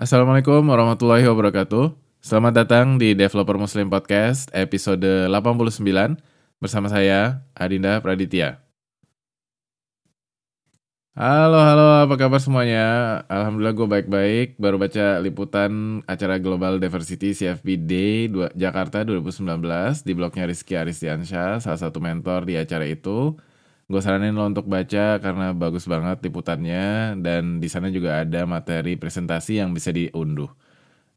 Assalamualaikum warahmatullahi wabarakatuh. Selamat datang di Developer Muslim Podcast episode 89 bersama saya Adinda Praditya. Halo, halo, apa kabar semuanya? Alhamdulillah gue baik-baik. Baru baca liputan acara Global Diversity CFP Day Jakarta 2019 di blognya Rizky Aristiansyah, salah satu mentor di acara itu gue saranin lo untuk baca karena bagus banget liputannya dan di sana juga ada materi presentasi yang bisa diunduh.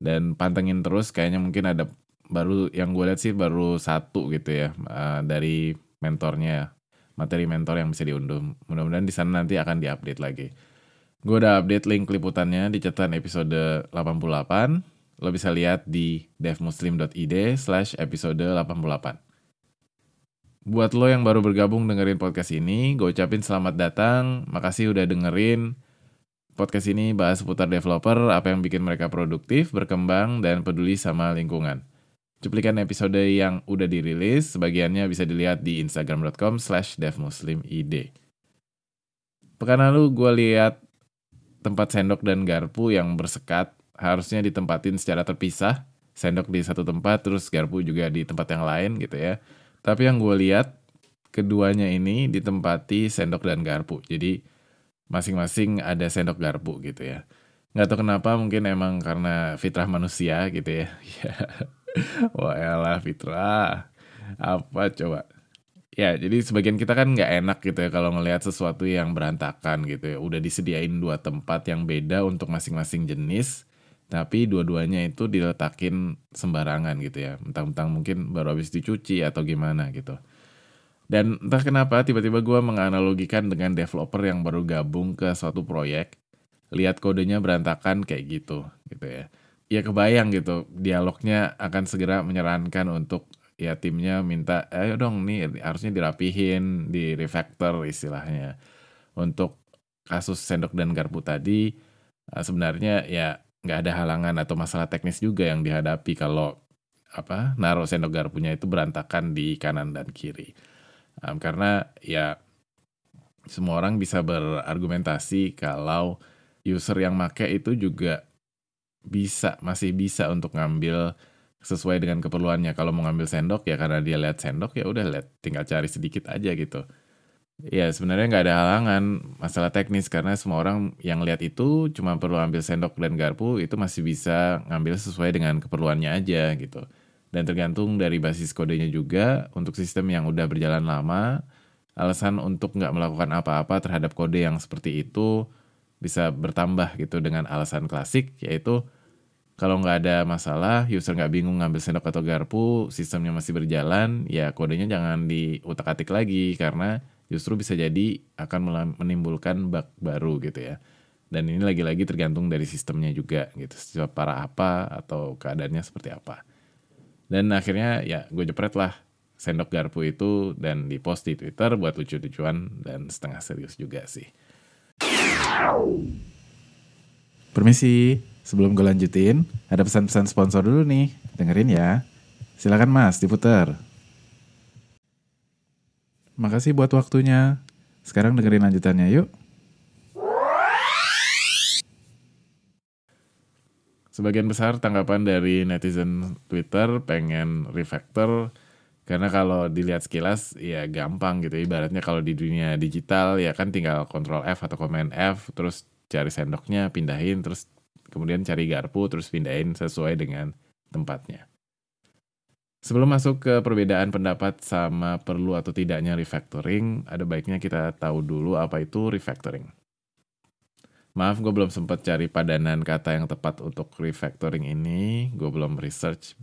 Dan pantengin terus kayaknya mungkin ada baru yang gue lihat sih baru satu gitu ya uh, dari mentornya materi mentor yang bisa diunduh. Mudah-mudahan di sana nanti akan diupdate lagi. Gue udah update link liputannya di catatan episode 88 lo bisa lihat di devmuslim.id slash episode 88 Buat lo yang baru bergabung dengerin podcast ini, gue ucapin selamat datang. Makasih udah dengerin. Podcast ini bahas seputar developer, apa yang bikin mereka produktif, berkembang, dan peduli sama lingkungan. Cuplikan episode yang udah dirilis, sebagiannya bisa dilihat di instagram.com slash devmuslimid. Pekan lalu gue lihat tempat sendok dan garpu yang bersekat, harusnya ditempatin secara terpisah. Sendok di satu tempat, terus garpu juga di tempat yang lain gitu ya tapi yang gue lihat keduanya ini ditempati sendok dan garpu. Jadi masing-masing ada sendok garpu gitu ya. Nggak tahu kenapa mungkin emang karena fitrah manusia gitu ya. Wah elah fitrah. Apa coba? Ya, jadi sebagian kita kan nggak enak gitu ya kalau ngelihat sesuatu yang berantakan gitu ya. Udah disediain dua tempat yang beda untuk masing-masing jenis tapi dua-duanya itu diletakin sembarangan gitu ya. Mentang-mentang mungkin baru habis dicuci atau gimana gitu. Dan entah kenapa tiba-tiba gue menganalogikan dengan developer yang baru gabung ke suatu proyek lihat kodenya berantakan kayak gitu gitu ya. Ya kebayang gitu dialognya akan segera menyarankan untuk ya timnya minta ayo dong nih harusnya dirapihin di refactor istilahnya. Untuk kasus sendok dan garpu tadi eh, sebenarnya ya nggak ada halangan atau masalah teknis juga yang dihadapi kalau apa naruh sendok garpunya itu berantakan di kanan dan kiri. Um, karena ya semua orang bisa berargumentasi kalau user yang make itu juga bisa masih bisa untuk ngambil sesuai dengan keperluannya. Kalau mau ngambil sendok ya karena dia lihat sendok ya udah lihat tinggal cari sedikit aja gitu Ya sebenarnya nggak ada halangan masalah teknis. Karena semua orang yang lihat itu cuma perlu ambil sendok dan garpu itu masih bisa ngambil sesuai dengan keperluannya aja gitu. Dan tergantung dari basis kodenya juga. Untuk sistem yang udah berjalan lama, alasan untuk nggak melakukan apa-apa terhadap kode yang seperti itu bisa bertambah gitu dengan alasan klasik yaitu kalau nggak ada masalah, user nggak bingung ngambil sendok atau garpu, sistemnya masih berjalan, ya kodenya jangan diutak-atik lagi. Karena justru bisa jadi akan menimbulkan bug baru gitu ya. Dan ini lagi-lagi tergantung dari sistemnya juga gitu. Para apa atau keadaannya seperti apa. Dan akhirnya ya gue jepret lah sendok garpu itu dan di post di Twitter buat lucu-lucuan dan setengah serius juga sih. Permisi, sebelum gue lanjutin, ada pesan-pesan sponsor dulu nih. Dengerin ya. Silakan Mas, diputar. Makasih buat waktunya. Sekarang dengerin lanjutannya yuk. Sebagian besar tanggapan dari netizen Twitter pengen refactor karena kalau dilihat sekilas ya gampang gitu ibaratnya kalau di dunia digital ya kan tinggal Ctrl F atau Command F terus cari sendoknya pindahin terus kemudian cari garpu terus pindahin sesuai dengan tempatnya. Sebelum masuk ke perbedaan pendapat sama perlu atau tidaknya refactoring, ada baiknya kita tahu dulu apa itu refactoring. Maaf, gue belum sempat cari padanan kata yang tepat untuk refactoring ini. Gue belum research.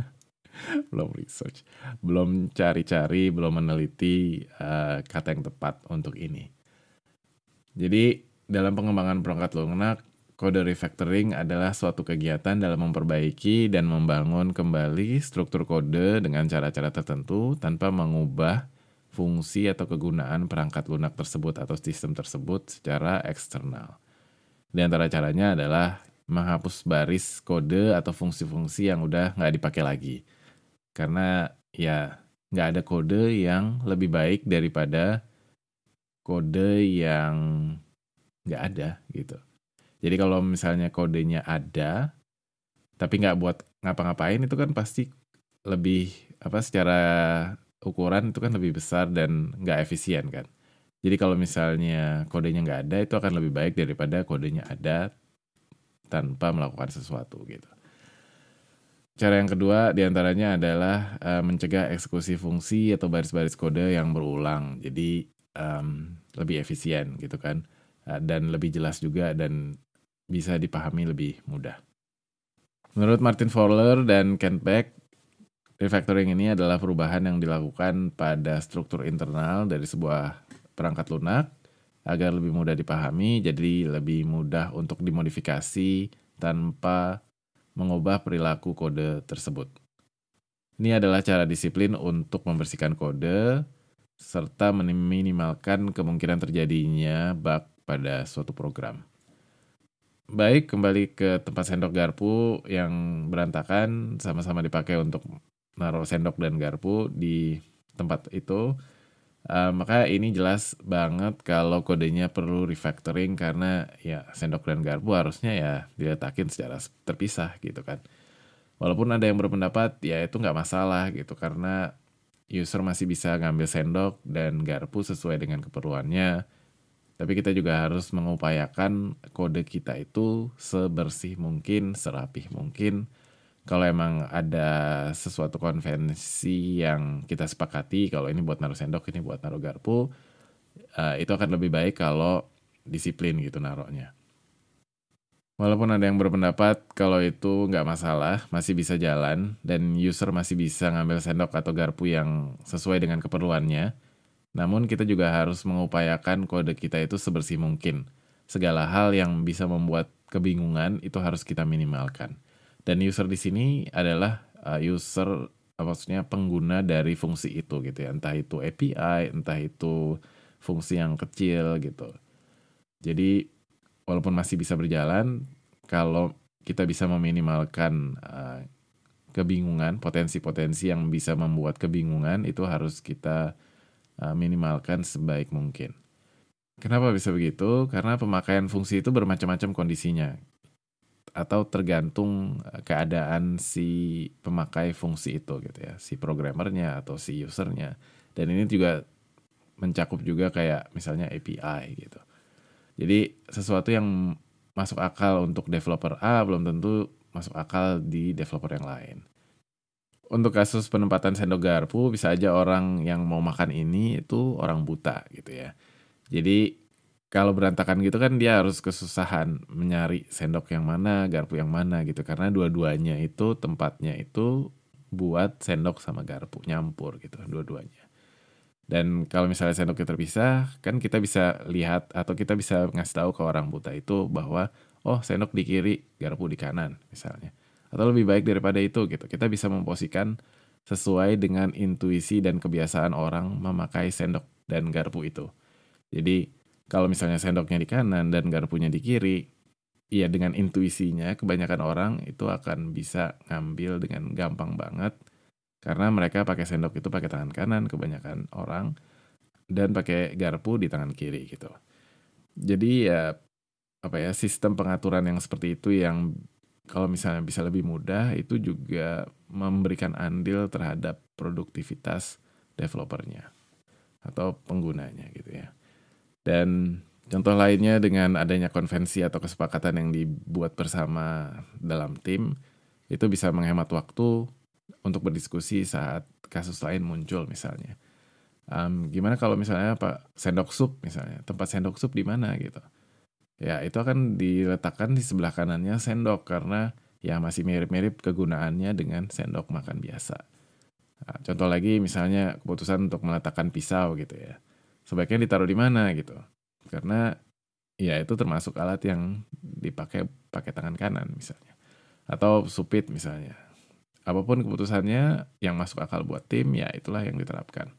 belum research. Belum cari-cari, belum meneliti uh, kata yang tepat untuk ini. Jadi, dalam pengembangan perangkat lunak, Kode refactoring adalah suatu kegiatan dalam memperbaiki dan membangun kembali struktur kode dengan cara-cara tertentu tanpa mengubah fungsi atau kegunaan perangkat lunak tersebut atau sistem tersebut secara eksternal. Di antara caranya adalah menghapus baris kode atau fungsi-fungsi yang udah nggak dipakai lagi. Karena ya nggak ada kode yang lebih baik daripada kode yang nggak ada gitu. Jadi kalau misalnya kodenya ada, tapi nggak buat ngapa-ngapain itu kan pasti lebih apa secara ukuran itu kan lebih besar dan nggak efisien kan. Jadi kalau misalnya kodenya nggak ada itu akan lebih baik daripada kodenya ada tanpa melakukan sesuatu gitu. Cara yang kedua di antaranya adalah uh, mencegah eksekusi fungsi atau baris-baris kode yang berulang. Jadi um, lebih efisien gitu kan, uh, dan lebih jelas juga dan bisa dipahami lebih mudah. Menurut Martin Fowler dan Kent Beck, refactoring ini adalah perubahan yang dilakukan pada struktur internal dari sebuah perangkat lunak agar lebih mudah dipahami, jadi lebih mudah untuk dimodifikasi tanpa mengubah perilaku kode tersebut. Ini adalah cara disiplin untuk membersihkan kode serta meminimalkan kemungkinan terjadinya bug pada suatu program. Baik, kembali ke tempat sendok garpu yang berantakan sama-sama dipakai untuk naruh sendok dan garpu di tempat itu. Uh, maka ini jelas banget kalau kodenya perlu refactoring karena ya sendok dan garpu harusnya ya diletakin secara terpisah gitu kan. Walaupun ada yang berpendapat ya itu nggak masalah gitu karena user masih bisa ngambil sendok dan garpu sesuai dengan keperluannya. Tapi kita juga harus mengupayakan kode kita itu sebersih mungkin, serapih mungkin, kalau emang ada sesuatu konvensi yang kita sepakati kalau ini buat naruh sendok ini buat naruh garpu uh, itu akan lebih baik kalau disiplin gitu naruhnya. Walaupun ada yang berpendapat kalau itu nggak masalah masih bisa jalan dan user masih bisa ngambil sendok atau garpu yang sesuai dengan keperluannya namun kita juga harus mengupayakan kode kita itu sebersih mungkin segala hal yang bisa membuat kebingungan itu harus kita minimalkan dan user di sini adalah uh, user uh, maksudnya pengguna dari fungsi itu gitu ya. Entah itu API, entah itu fungsi yang kecil gitu. Jadi walaupun masih bisa berjalan, kalau kita bisa meminimalkan uh, kebingungan, potensi-potensi yang bisa membuat kebingungan itu harus kita minimalkan sebaik mungkin. Kenapa bisa begitu? Karena pemakaian fungsi itu bermacam-macam kondisinya atau tergantung eh, keadaan si pemakai fungsi itu gitu ya, si programmernya atau si usernya. Dan ini juga mencakup juga kayak misalnya API gitu. Jadi sesuatu yang masuk akal untuk developer A belum tentu masuk akal di developer yang lain. Untuk kasus penempatan sendok garpu bisa aja orang yang mau makan ini itu orang buta gitu ya. Jadi kalau berantakan gitu kan dia harus kesusahan mencari sendok yang mana, garpu yang mana gitu karena dua-duanya itu tempatnya itu buat sendok sama garpu nyampur gitu dua-duanya. Dan kalau misalnya sendoknya terpisah, kan kita bisa lihat atau kita bisa ngasih tahu ke orang buta itu bahwa oh sendok di kiri, garpu di kanan misalnya. Atau lebih baik daripada itu gitu. Kita bisa memposisikan sesuai dengan intuisi dan kebiasaan orang memakai sendok dan garpu itu. Jadi kalau misalnya sendoknya di kanan dan garpunya di kiri, ya dengan intuisinya kebanyakan orang itu akan bisa ngambil dengan gampang banget karena mereka pakai sendok itu pakai tangan kanan kebanyakan orang dan pakai garpu di tangan kiri gitu. Jadi ya apa ya sistem pengaturan yang seperti itu yang kalau misalnya bisa lebih mudah itu juga memberikan andil terhadap produktivitas developernya atau penggunanya gitu ya. Dan contoh lainnya dengan adanya konvensi atau kesepakatan yang dibuat bersama dalam tim, itu bisa menghemat waktu untuk berdiskusi saat kasus lain muncul misalnya. Um, gimana kalau misalnya Pak sendok sup misalnya, tempat sendok sup di mana gitu. Ya itu akan diletakkan di sebelah kanannya sendok karena ya masih mirip-mirip kegunaannya dengan sendok makan biasa. Nah, contoh lagi misalnya keputusan untuk meletakkan pisau gitu ya sebaiknya ditaruh di mana gitu. Karena ya itu termasuk alat yang dipakai pakai tangan kanan misalnya. Atau supit misalnya. Apa pun keputusannya yang masuk akal buat tim ya itulah yang diterapkan.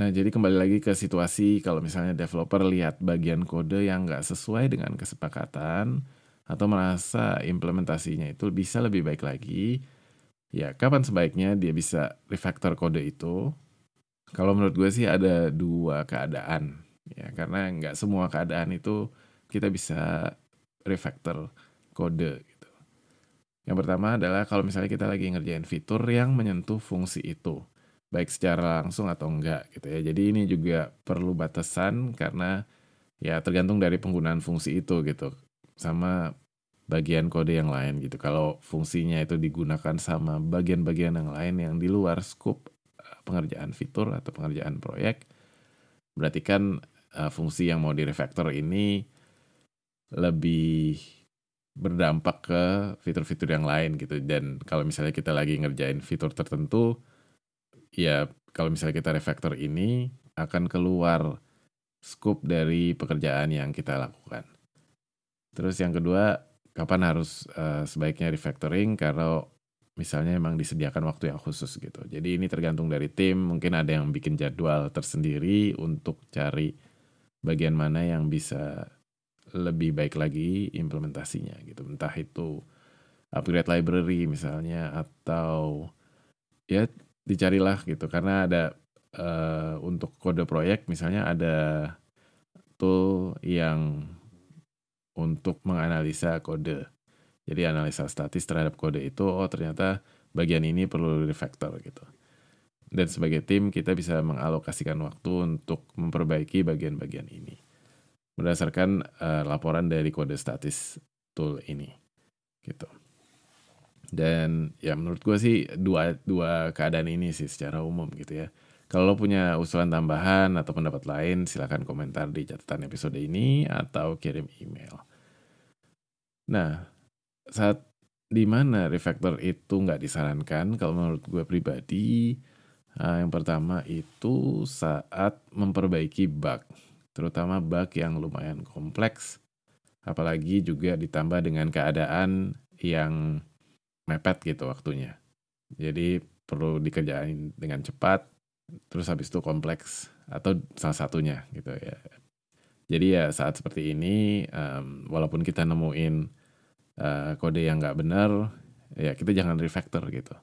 Nah jadi kembali lagi ke situasi kalau misalnya developer lihat bagian kode yang nggak sesuai dengan kesepakatan atau merasa implementasinya itu bisa lebih baik lagi, ya kapan sebaiknya dia bisa refactor kode itu kalau menurut gue sih ada dua keadaan ya karena nggak semua keadaan itu kita bisa refactor kode gitu. Yang pertama adalah kalau misalnya kita lagi ngerjain fitur yang menyentuh fungsi itu, baik secara langsung atau enggak gitu ya. Jadi ini juga perlu batasan karena ya tergantung dari penggunaan fungsi itu gitu. Sama bagian kode yang lain gitu. Kalau fungsinya itu digunakan sama bagian-bagian yang lain yang di luar scope eh, pengerjaan fitur atau pengerjaan proyek, berarti kan uh, fungsi yang mau di refactor ini lebih berdampak ke fitur-fitur yang lain gitu dan kalau misalnya kita lagi ngerjain fitur tertentu ya kalau misalnya kita refactor ini akan keluar scope dari pekerjaan yang kita lakukan. Terus yang kedua, kapan harus uh, sebaiknya refactoring kalau misalnya memang disediakan waktu yang khusus gitu. Jadi ini tergantung dari tim, mungkin ada yang bikin jadwal tersendiri untuk cari bagian mana yang bisa lebih baik lagi implementasinya gitu. Entah itu upgrade library misalnya atau ya dicarilah gitu karena ada uh, untuk kode proyek misalnya ada tool yang untuk menganalisa kode. Jadi analisa statis terhadap kode itu oh ternyata bagian ini perlu refactor gitu. Dan sebagai tim kita bisa mengalokasikan waktu untuk memperbaiki bagian-bagian ini berdasarkan uh, laporan dari kode statis tool ini gitu dan ya menurut gue sih dua dua keadaan ini sih secara umum gitu ya. Kalau lo punya usulan tambahan atau pendapat lain silahkan komentar di catatan episode ini atau kirim email. Nah saat di mana refactor itu nggak disarankan kalau menurut gue pribadi uh, yang pertama itu saat memperbaiki bug terutama bug yang lumayan kompleks, apalagi juga ditambah dengan keadaan yang mepet gitu waktunya. Jadi perlu dikerjain dengan cepat, terus habis itu kompleks atau salah satunya gitu ya. Jadi ya saat seperti ini, um, walaupun kita nemuin uh, kode yang nggak benar, ya kita jangan refactor gitu,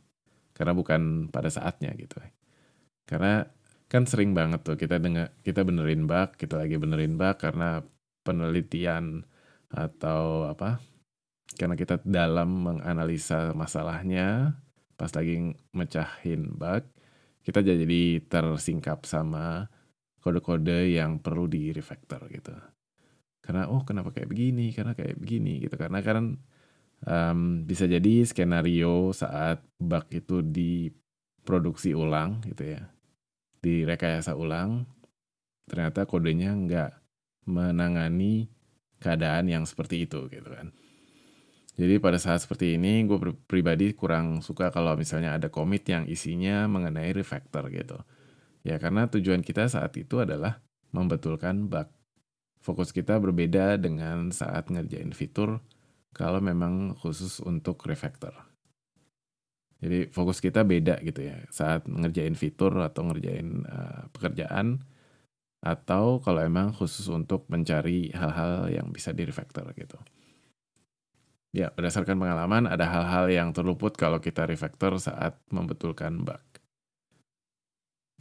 karena bukan pada saatnya gitu. Karena kan sering banget tuh kita dengar kita benerin bug kita lagi benerin bug karena penelitian atau apa karena kita dalam menganalisa masalahnya pas lagi mecahin bug kita jadi tersingkap sama kode-kode yang perlu di refactor gitu. Karena oh kenapa kayak begini? Karena kayak begini gitu. Karena kan um, bisa jadi skenario saat bug itu diproduksi ulang gitu ya direkayasa ulang, ternyata kodenya nggak menangani keadaan yang seperti itu gitu kan. Jadi pada saat seperti ini gue pribadi kurang suka kalau misalnya ada komit yang isinya mengenai refactor gitu. Ya karena tujuan kita saat itu adalah membetulkan bug. Fokus kita berbeda dengan saat ngerjain fitur kalau memang khusus untuk refactor. Jadi fokus kita beda gitu ya saat ngerjain fitur atau ngerjain uh, pekerjaan atau kalau emang khusus untuk mencari hal-hal yang bisa di refactor gitu. Ya, berdasarkan pengalaman ada hal-hal yang terluput kalau kita refactor saat membetulkan bug.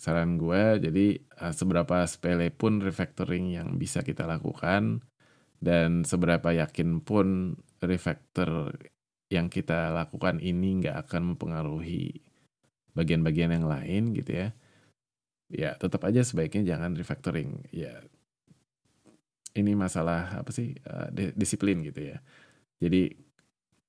Saran gue, jadi uh, seberapa sepele pun refactoring yang bisa kita lakukan dan seberapa yakin pun refactor yang kita lakukan ini nggak akan mempengaruhi bagian-bagian yang lain gitu ya. Ya tetap aja sebaiknya jangan refactoring. Ya ini masalah apa sih uh, disiplin gitu ya jadi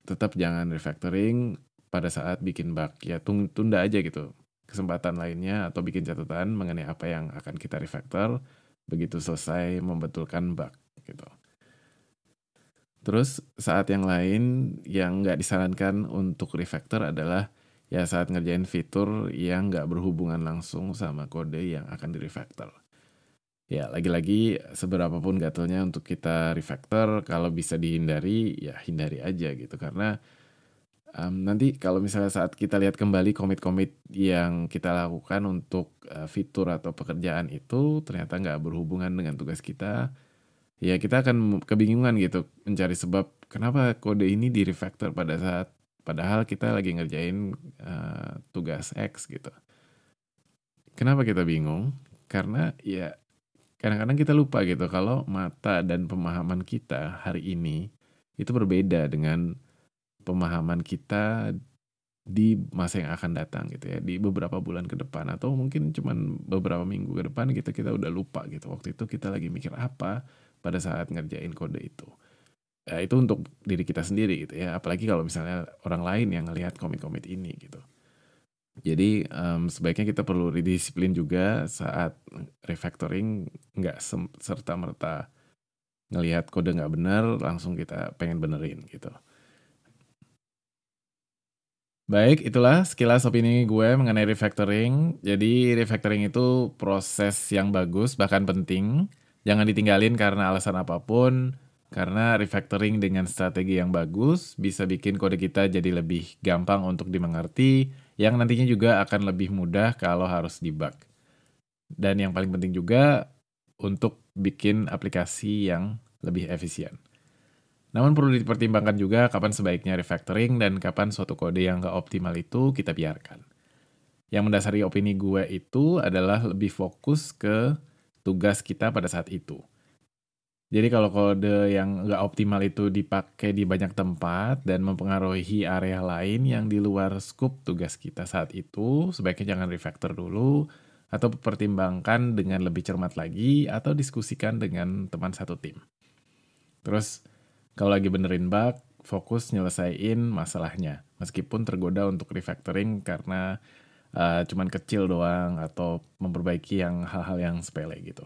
tetap jangan refactoring pada saat bikin bug. Ya tunda aja gitu kesempatan lainnya atau bikin catatan mengenai apa yang akan kita refactor. Begitu selesai membetulkan bug gitu. Terus saat yang lain yang nggak disarankan untuk refactor adalah ya saat ngerjain fitur yang nggak berhubungan langsung sama kode yang akan di refactor. Ya lagi-lagi seberapa pun gatelnya untuk kita refactor kalau bisa dihindari ya hindari aja gitu karena um, nanti kalau misalnya saat kita lihat kembali komit-komit yang kita lakukan untuk uh, fitur atau pekerjaan itu ternyata nggak berhubungan dengan tugas kita ya kita akan kebingungan gitu mencari sebab kenapa kode ini di refactor pada saat padahal kita lagi ngerjain uh, tugas X gitu. Kenapa kita bingung? Karena ya kadang-kadang kita lupa gitu kalau mata dan pemahaman kita hari ini itu berbeda dengan pemahaman kita di masa yang akan datang gitu ya. Di beberapa bulan ke depan atau mungkin cuman beberapa minggu ke depan kita kita udah lupa gitu. Waktu itu kita lagi mikir apa pada saat ngerjain kode itu. Ya, itu untuk diri kita sendiri gitu ya. Apalagi kalau misalnya orang lain yang ngelihat komit-komit ini gitu jadi um, sebaiknya kita perlu redisiplin juga saat refactoring nggak serta merta ngelihat kode nggak benar langsung kita pengen benerin gitu Baik, itulah sekilas opini gue mengenai refactoring. Jadi refactoring itu proses yang bagus, bahkan penting. Jangan ditinggalin karena alasan apa pun. Karena refactoring dengan strategi yang bagus bisa bikin kode kita jadi lebih gampang untuk dimengerti, yang nantinya juga akan lebih mudah kalau harus debug. Dan yang paling penting juga untuk bikin aplikasi yang lebih efisien. Namun perlu dipertimbangkan juga kapan sebaiknya refactoring dan kapan suatu kode yang gak optimal itu kita biarkan. Yang mendasari opini gue itu adalah lebih fokus ke tugas kita pada saat itu. Jadi kalau kode yang gak optimal itu dipakai di banyak tempat dan mempengaruhi area lain yang di luar scope tugas kita saat itu, sebaiknya jangan refactor dulu, atau pertimbangkan dengan lebih cermat lagi, atau diskusikan dengan teman satu tim. Terus, kalau lagi benerin bug, fokus nyelesain masalahnya. Meskipun tergoda untuk refactoring karena uh, cuman kecil doang atau memperbaiki yang hal-hal yang sepele gitu.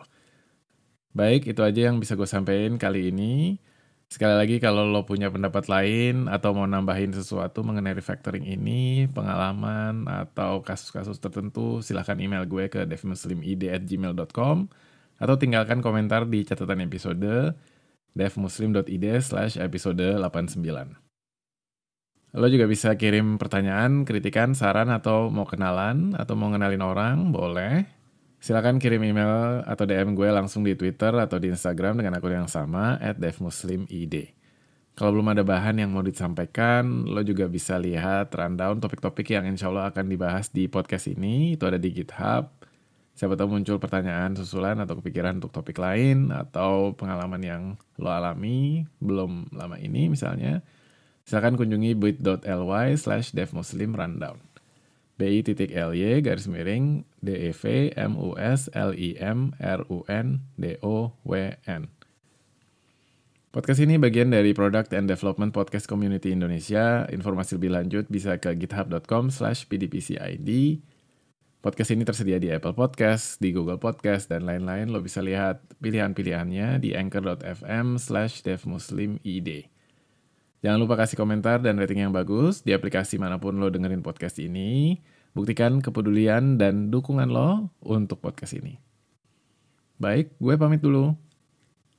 Baik, itu aja yang bisa gue sampaikan kali ini. Sekali lagi kalau lo punya pendapat lain atau mau nambahin sesuatu mengenai refactoring ini, pengalaman atau kasus-kasus tertentu, silahkan email gue ke devmuslimid@gmail.com atau tinggalkan komentar di catatan episode devmuslim.id slash episode 89. Lo juga bisa kirim pertanyaan, kritikan, saran, atau mau kenalan, atau mau ngenalin orang, boleh. Silakan kirim email atau DM gue langsung di Twitter atau di Instagram dengan akun yang sama, at devmuslimid. Kalau belum ada bahan yang mau disampaikan, lo juga bisa lihat rundown topik-topik yang insya Allah akan dibahas di podcast ini. Itu ada di GitHub. Siapa tahu muncul pertanyaan susulan atau kepikiran untuk topik lain atau pengalaman yang lo alami belum lama ini misalnya. Silakan kunjungi bit.ly slash devmuslim rundown. bi.ly garis miring dev mus lim run down. Podcast ini bagian dari Product and Development Podcast Community Indonesia. Informasi lebih lanjut bisa ke github.com slash pdpcid Podcast ini tersedia di Apple Podcast, di Google Podcast, dan lain-lain. Lo bisa lihat pilihan-pilihannya di anchor.fm slash devmuslimid. Jangan lupa kasih komentar dan rating yang bagus di aplikasi mana pun lo dengerin podcast ini. Buktikan kepedulian dan dukungan lo untuk podcast ini. Baik, gue pamit dulu.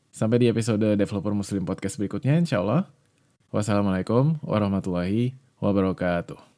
Sampai di episode Developer Muslim Podcast berikutnya, insya Allah. Wassalamualaikum warahmatullahi wabarakatuh.